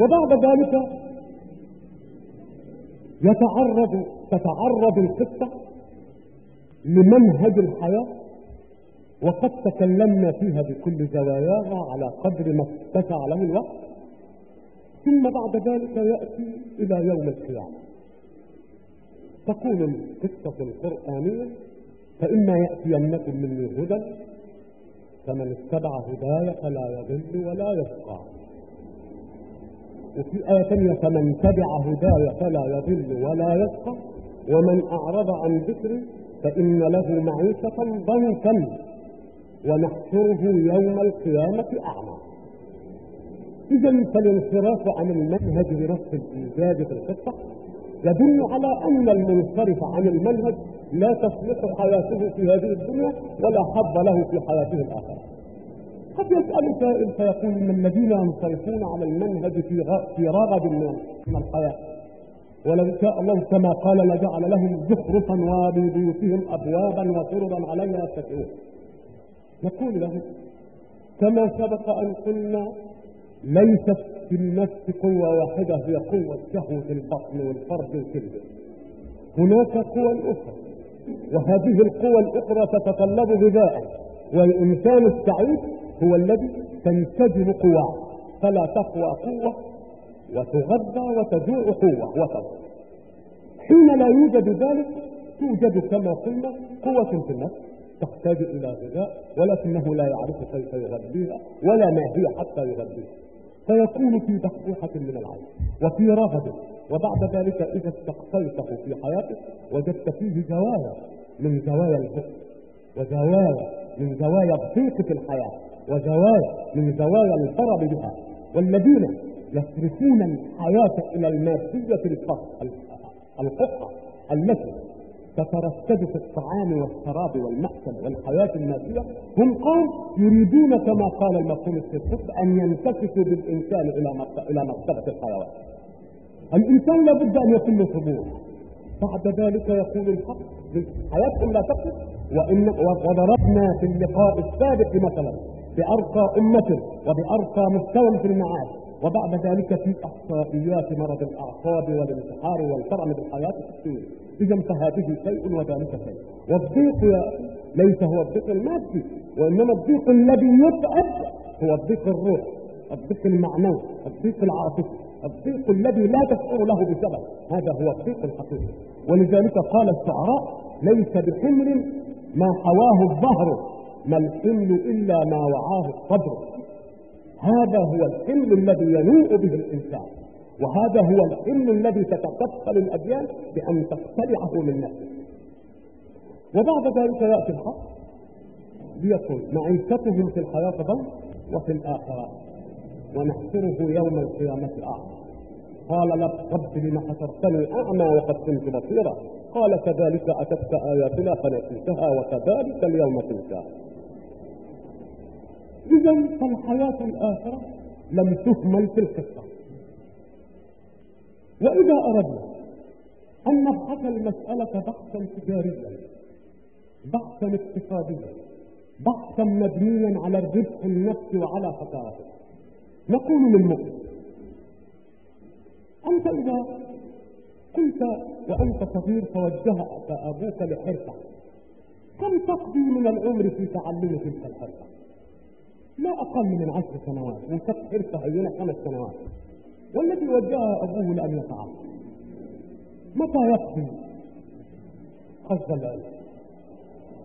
وبعد ذلك يتعرض تتعرض القصة لمنهج الحياة وقد تكلمنا فيها بكل زواياها على قدر ما اتسع له الوقت. ثم بعد ذلك يأتي إلى يوم القيامة. تقول القصة القرآنية فإما يأتينكم مني هدى فمن اتبع هداي فلا يضل ولا يشقى وفي آية ثانية فمن تبع هداي فلا يضل ولا يشقى ومن أعرض عن ذكري فإن له معيشة ضنكا ونحشره يوم القيامة أعمى. إذا فالانصراف عن المنهج بنص الإيجاد في القصة يدل على أن المنصرف عن المنهج لا تصلح حياته في هذه الدنيا ولا حظ له في حياته الآخرة. قد يسأل سائل فيقول إن الذين ينصرفون على المنهج في في رغد من الحياة. ولو شاء الله كما قال لجعل لهم زخرفا وببيوتهم أبوابا وسررا عليها يتكئون نقول له كما سبق أن قلنا ليست في النفس قوة واحدة هي قوة شهوة البطن والفرد والكلب هناك قوى أخرى وهذه القوى الأخرى تتطلب غذاء. والإنسان السعيد هو الذي تنسجم قواه فلا تقوى قوة وتغذى وتجوع قوة وتضع. حين لا يوجد ذلك توجد كما قلنا قوة في النفس تحتاج إلى غذاء ولكنه لا يعرف كيف يغذيها ولا ما هي حتى يغذيها. فيكون في دحوحة من العين وفي رغد وبعد ذلك إذا استقصيته في حياته وجدت فيه زوايا من زوايا الحب وزوايا من زوايا في الحياة وزوايا من زوايا الضرب بها والذين يصرفون الحياة إلى المادية القطعة التي تترتب في الطعام والشراب والمأكل والحياة المادية هم قوم يريدون كما قال المفهوم السيد أن ينتكسوا بالإنسان إلى مرتبة الحيوان. الإنسان لابد أن يكون له بعد ذلك يقول الحق حياتهم لا تقف وإن وضربنا في اللقاء السابق مثلا بأرقى أمة وبأرقى مستوى في المعاش وبعد ذلك في إحصائيات مرض الأعصاب والانتحار والكرم بالحياة السوريه اذا فهذه شيء وذلك شيء. والضيق ليس هو الضيق المادي وإنما الضيق الذي يتعب هو الضيق الروح الضيق المعنوي الضيق العاطفي. الضيق الذي لا تشعر له بسبب هذا هو الضيق الحقيقي. ولذلك قال الشعراء ليس بحمل ما حواه الظهر ما الحمل إلا ما وعاه الصدر. هذا هو الحلم الذي ينوء به الإنسان. وهذا هو الحلم الذي تتكفل الأديان بأن تقتلعه من نفسه وبعد ذلك يأتي الحق ليقول معيشتهم في الحياة ضنك وفي الآخرة. ونحشره يوم القيامة أعمى قال لك رب لم حشرتني أعمى وقد كنت بصيرا. قال كذلك أتتك آياتنا فنسيتها وكذلك اليوم تنسى إذا فالحياة الآخرة لم تهمل في القصة. وإذا أردنا أن نبحث المسألة بحثا تجاريا بحثا اقتصاديا بحثا مبنيا على الربح النفسي وعلى خسارته نقول للمؤمن أنت إذا كنت وأنت صغير توجهك أبوك لحرفة. كم تقضي من العمر في تعلم تلك الحرفة؟ لا أقل من عشر سنوات. وكانت حرفة هينة خمس سنوات. والذي وجهها أبوه لأن يفعل. متى يقضي؟ قصد العلم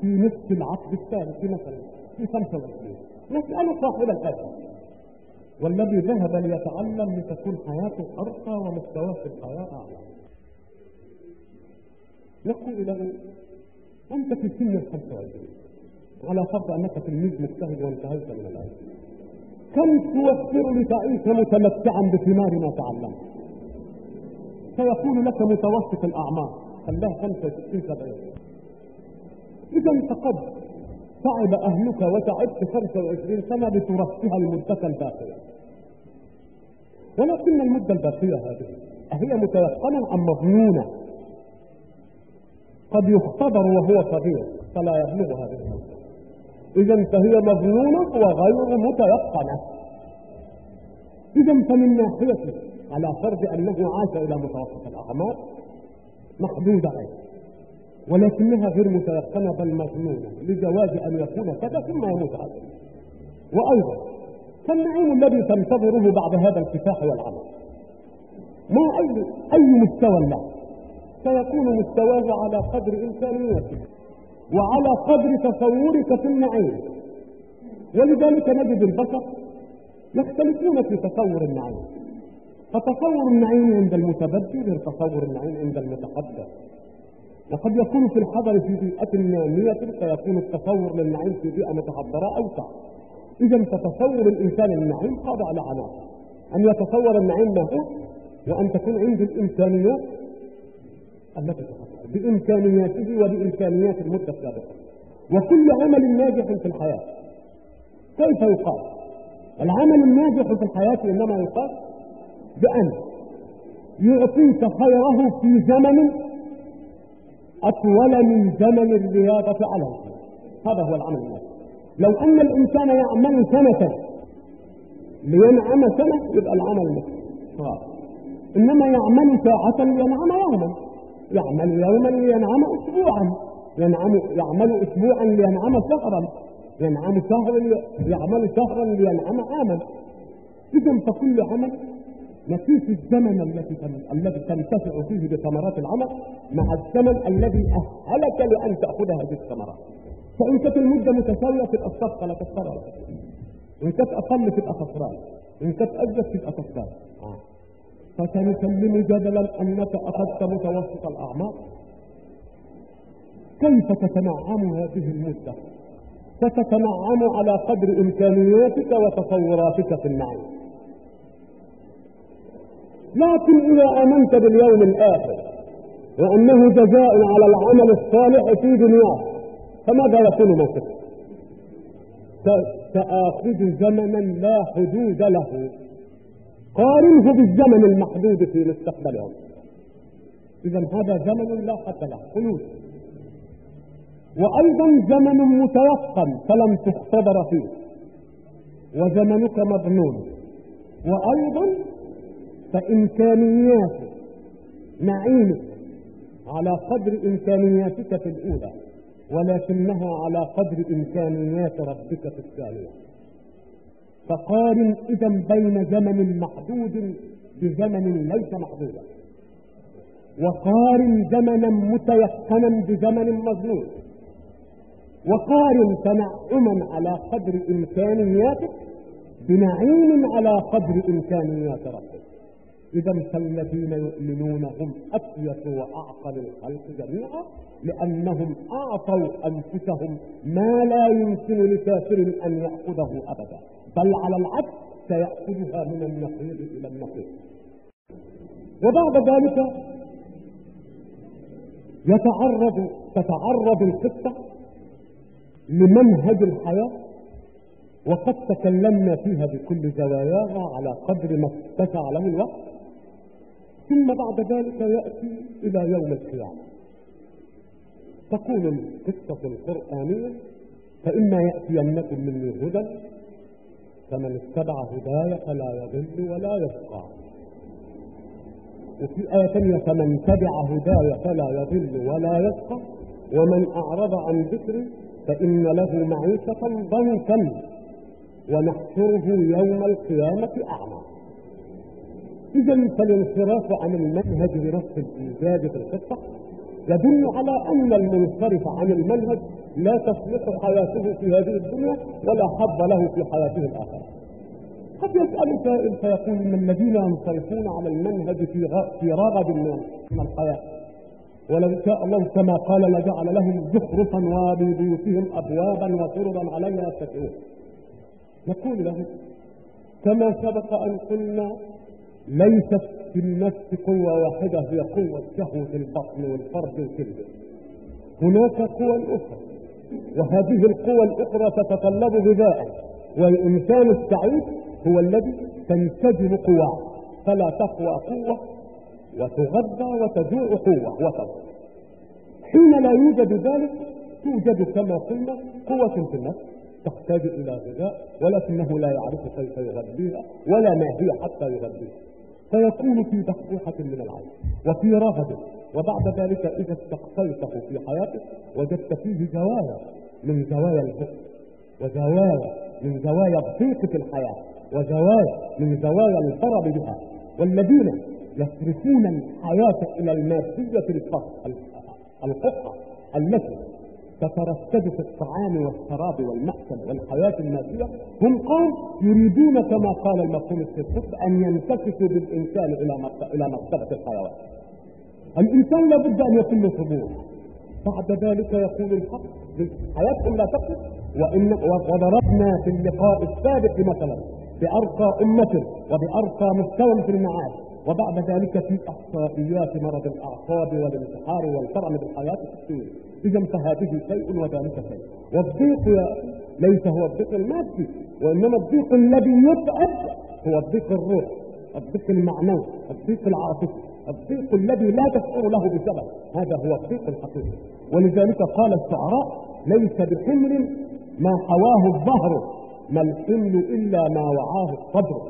في نصف العقد الثالث مثلا في 25 نسأل صاحب الحرفة والذي ذهب ليتعلم لتكون حياته أرقى ومستواه في الحياة أعلى. نقول له أنت في سن ال 25 على فرض أنك تلميذ مجتهد وانتهيت من العلم. كم توفر لتعيش متمتعا بثمار ما تعلمت؟ سيكون لك متوسط الأعمار. خلاها 65 70 إذا فقد تعب أهلك وتعبت 25 سنة لترفها المدة الباقية. ولكن المدة الباقية هذه أهي متيقنة أم مظنونة قد يختبر وهو صغير فلا يبلغ هذه المدة. إذا فهي مظنونة وغير متيقنة إذا فمن ناحيته على فرض أنه عاش إلى متوسط الأعمار محدودة أيضا. ولكنها غير متيقنة بل مظنونة لجواز أن يكون كذا ثم يموت هذا وأيضا فالنعيم الذي تنتظره بعد هذا الكفاح والعمل. ما أي أي مستوى له سيكون مستواه على قدر إمكانياته وعلى قدر تصورك في النعيم ولذلك نجد البشر يختلفون في تصور النعيم فتصور النعيم عند المتبدل غير تصور النعيم عند المتقدم. وقد يكون في الحضر في بيئة نامية فيكون التصور للنعيم في بيئة متحضرة أوسع. إذا فتصور الإنسان النعيم قاضي على عناصر أن يتصور النعيم ما هو؟ وأن تكون عنده الإمكانيات التي تحصل بإمكانياته وبإمكانيات المدة السابقة. وكل عمل ناجح في الحياة. كيف يقال؟ العمل الناجح في الحياة إنما يقال بأن يعطيك خيره في زمن أطول من زمن الرياضة عليه هذا هو العمل الناجح لو أن الإنسان يعمل سنة لينعم سنة يبقى العمل ناجح إنما يعمل ساعة لينعم يوما. يعمل يوما لينعم أسبوعا. ينعم يعمل أسبوعا لينعم شهرا. ينعم شهرا يعمل شهرا لينعم عاما. إذا فكل عمل نقيس الزمن الذي الذي تنتفع فيه بثمرات العمل مع الزمن الذي أهلك لأن تأخذ هذه الثمرات فإن كانت المدة متساوية تبقى الصفقة لا تختار إن كانت أقل تبقى خسران إن كانت تبقى كسبان آه. فسنسلم جدلا أنك أخذت متوسط الأعمار. كيف تتنعم هذه المدة؟ ستتنعم على قدر إمكانياتك وتصوراتك في النعيم لكن إذا آمنت باليوم الآخر وأنه جزاء على العمل الصالح في دنياك فماذا يكون موقفك؟ سآخذ زمنا لا حدود له. قارنه بالزمن المحدود في مستقبلهم إذا هذا زمن لا حد له خلود وأيضا زمن متيقن فلم تختبر فيه. وزمنك مظنون وأيضا فإمكانيات نعيمك على قدر إمكانياتك في الأولى ولكنها على قدر إمكانيات ربك في الثانية. فقارن إذا بين زمن محدود بزمن ليس محدودا وقارن زمنا متيقنا بزمن مظنون وقارن تنعما على قدر إمكانياتك بنعيم على قدر إمكانيات ربك. إذا فالذين يؤمنون هم أفيس وأعقل الخلق جميعا لأنهم أعطوا أنفسهم ما لا يمكن لكافر أن يأخذه أبدا. بل على العكس سيأخذها من النقيض إلى النقيض. وبعد ذلك يتعرض تتعرض القصة لمنهج الحياة. وقد تكلمنا فيها بكل زواياها على قدر ما اتسع له الوقت. ثم بعد ذلك يأتي إلى يوم القيامة. تقول القصة القرآنية فإما يأتينكم مني هدى فمن اتبع هداي فلا يضل ولا يشقى وفي آية ثانية فمن تبع هداي فلا يضل ولا يشقى ومن أعرض عن ذكري فإن له معيشة ضنكا ونحشره يوم القيامة أعمى. إذا فالانصراف عن المنهج بنص الإيجاد في القصة يدل على أن المنصرف عن المنهج لا تصلح حياته في هذه الدنيا ولا حظ له في حياته الآخرة. قد يسأل سائل فيقول إن الذين ينصرفون على المنهج في في رغب من الحياة. ولو شاء الله كما قال لجعل لهم زخرفا وببيوتهم أبوابا وسررا عليها يتكئون. نقول له كما سبق أن قلنا ليست في النفس قوة واحدة هي قوة شهوة البطن والفرج والكبد هناك قوى أخرى وهذه القوى الأخرى تتطلب غذاء والإنسان السعيد هو الذي تنسجم قواه فلا تقوى قوة وتغذى وتجوع قوة وتضع. حين لا يوجد ذلك توجد كما قلنا قوة في النفس تحتاج إلى غذاء ولكنه لا يعرف كيف يغذيها ولا ما هي حتى يغذيها. فيكون في بحبوحة من العين وفي رغد وبعد ذلك إذا استقصيته في حياته وجدت فيه زوايا من زوايا البخل وزوايا من زوايا الضيق في الحياة وزوايا من زوايا الفرض بها والذين يصرفون الحياة إلى المادية القطعة التي تترتب في الطعام والشراب والمأكل والحياة المادية هم قوم يريدون كما قال المفهوم السيد أن ينتكسوا بالإنسان إلى مرتبة الحيوان. الإنسان لابد أن يكون طموح بعد ذلك يقول الحق حياتكم لا تقف وإن وضربنا في اللقاء السابق مثلا بأرقى أمة وبأرقى مستوى في المعاش وبعد ذلك في أحصائيات مرض الأعصاب والانتحار والكرم بالحياة الطويله إذا فهذه شيء وذلك شيء. والضيق ليس هو الضيق المادي وإنما الضيق الذي يتعب هو الضيق الروح الضيق المعنوي الضيق العاطفي الضيق الذي لا تشعر له بسبب. هذا هو الضيق الحقيقي. ولذلك قال الشعراء ليس بحمل ما حواه الظهر ما الحمل إلا ما وعاه الصدر.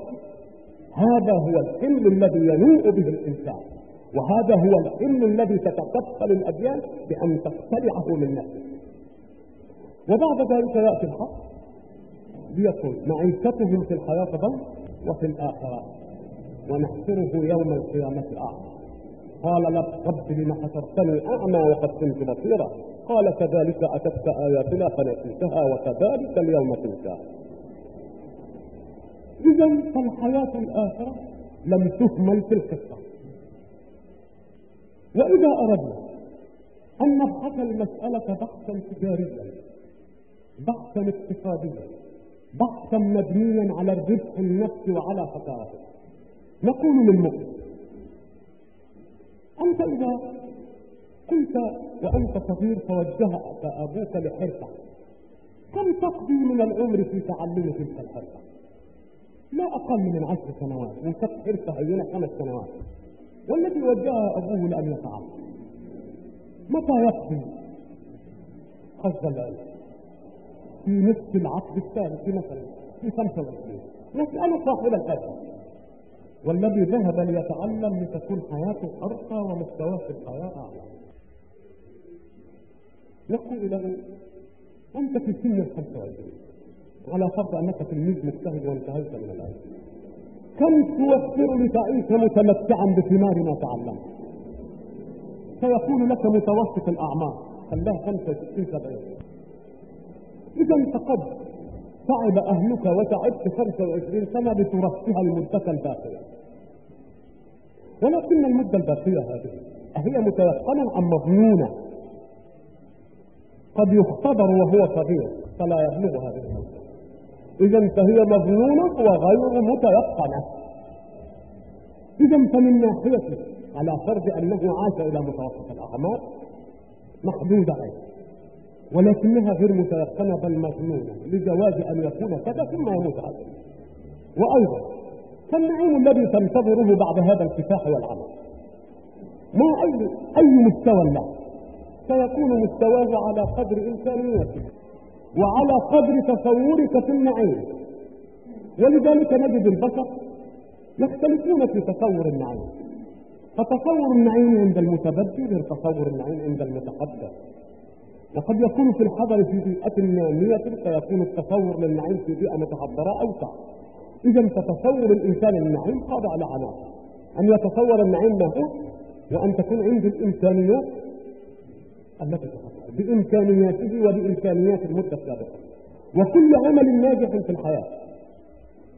هذا هو الحلم الذي ينوء به الإنسان. وهذا هو الحلم الذي تتكفل الأديان بأن تقتلعه من نفسه وبعد ذلك يأتي الحق ليقول معيشتهم في الحياة ضوء وفي الآخرة. ونحشره يوم القيامة أعمى قال رب لم حشرتني أعمى وقد كنت بصيرا. قال كذلك أتتك آياتنا فنسيتها وكذلك اليوم تنسى إذا فالحياة الآخرة لم تهمل في القصة. وإذا أردنا أن نبحث المسألة بحثا تجاريا بحثا اقتصاديا بحثا مبنيا على الربح النفسي وعلى خسارته. نقول للمؤمن أنت إذا كنت وأنت صغير توجهك أبوك لحرفة كم تقضي من العمر في تعلم تلك الحرفة لا أقل من عشر سنوات. وكانت حرفة هينة خمس سنوات. والذي وجهها أبوه لأن يفعل متى يقضي؟ قصد العلم في نصف العقد الثالث مثلا في 25 نسأل صاحب الحرفة والذي ذهب ليتعلم لتكون حياته أرقى ومستواه في الحياة أعلى. نقول له أنت في سن ال 25 على فرض أنك تلميذ مجتهد وانتهيت من العلم. كم توفر لتعيش متمتعا بثمار ما تعلمت سيكون لك متوسط الأعمار. خلاه 65 70 إذا فقد تعب أهلك وتعبت 25 سنة لترفها المدة الباقية. ولكن المدة الباقية هذه أهي متيقنة أم مظنونة قد يختبر وهو صغير فلا يبلغ هذه المدة. إذا فهي مظنونة وغير متيقنة. إذا فمن ناحية على فرض أنه عاش إلى متوسط الأعمار محدودة أيضا ولكنها غير متيقنة بل مظنونة لجواز أن يكون كذا ثم يموت عليه وأيضا فالنعيم الذي تنتظره بعد هذا الكفاح والعمل. ما أي أي مستوى له سيكون مستواه على قدر إمكانيته. وعلى قدر تصورك في النعيم. ولذلك نجد البشر يختلفون في تصور النعيم. فتصور النعيم عند المتبدل غير تصور النعيم عند المتحدث وقد يكون في الحضر في بيئة نامية فيكون التصور للنعيم في بيئة متحضرة أوسع. إذا فتصور الإنسان النعيم خاضع لعناصر أن يتصور النعيم هو وأن تكون عنده الإمكانيات التي تحصل بإمكانياته وبإمكانيات المدة السابقة وكل عمل ناجح في الحياة.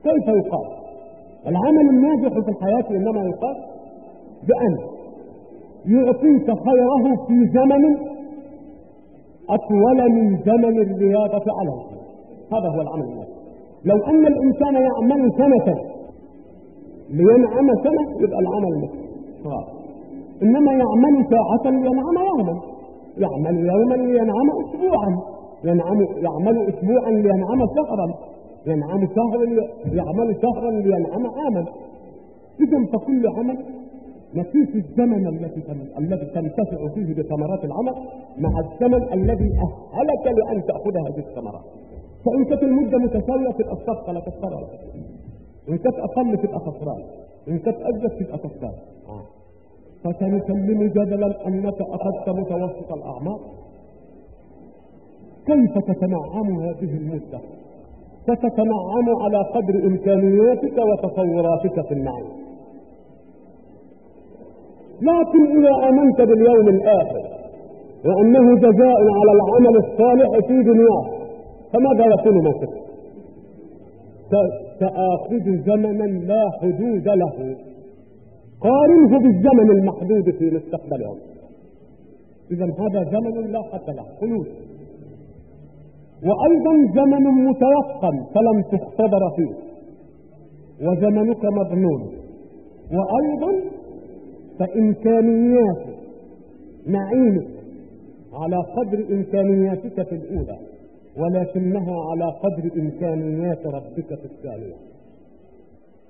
كيف يقال؟ العمل الناجح في الحياة إنما يقال بأن يعطيك خيره في زمن أطول من زمن الرياضة عليه. هذا هو العمل الناجح. لو أن الإنسان يعمل سنة لينعم سنة يبقى العمل ناجح إنما يعمل ساعة لينعم يوما. يعمل يوما لينعم اسبوعا. ينعم يعمل اسبوعا لينعم شهرا. ينعم شهرا يعمل شهرا لينعم عاما. اذا فكل عمل نقيس الزمن الذي الذي تنتفع فيه بثمرات العمل مع الزمن الذي أهلك لأن تاخذ هذه الثمرات فإن كانت المدة متساوية تبقى الصفقة لا تتكرر إن كانت أقل تبقى خسران إن كانت أجد تبقى كسبان آه. فسنسلم جدلا أنك أخذت متوسط الأعمار كيف تتنعم هذه المدة؟ ستتنعم على قدر إمكانياتك وتصوراتك في النعيم لكن إذا آمنت باليوم الآخر وأنه جزاء على العمل الصالح في دنياك فماذا يكون موقفك؟ سآخذ زمنا لا حدود له. قارنه بالزمن المحدود في مستقبلهم. إذا هذا زمن لا حد له خلود وأيضا زمن متوقن فلم تختبر فيه. وزمنك مضمون. وأيضا فإمكانيات نعيمك على قدر إمكانياتك في الأولى ولكنها على قدر إمكانيات ربك في الثانية.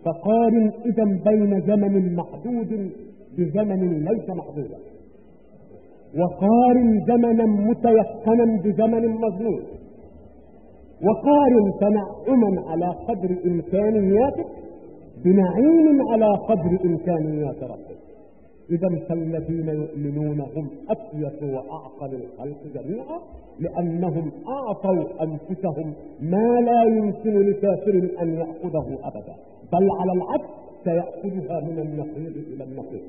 فقارن إذا بين زمن محدود بزمن ليس محدودا. وقارن زمنا متيقنا بزمن مظنون وقارن تنعما على قدر إمكانياتك بنعيم على قدر إمكانيات ربك إذا فالذين يؤمنون هم أفيس وأعقل الخلق جميعا لأنهم أعطوا أنفسهم ما لا يمكن لكافر أن يأخذه أبدا. بل على العكس سيأخذها من النقيض إلى النقيض.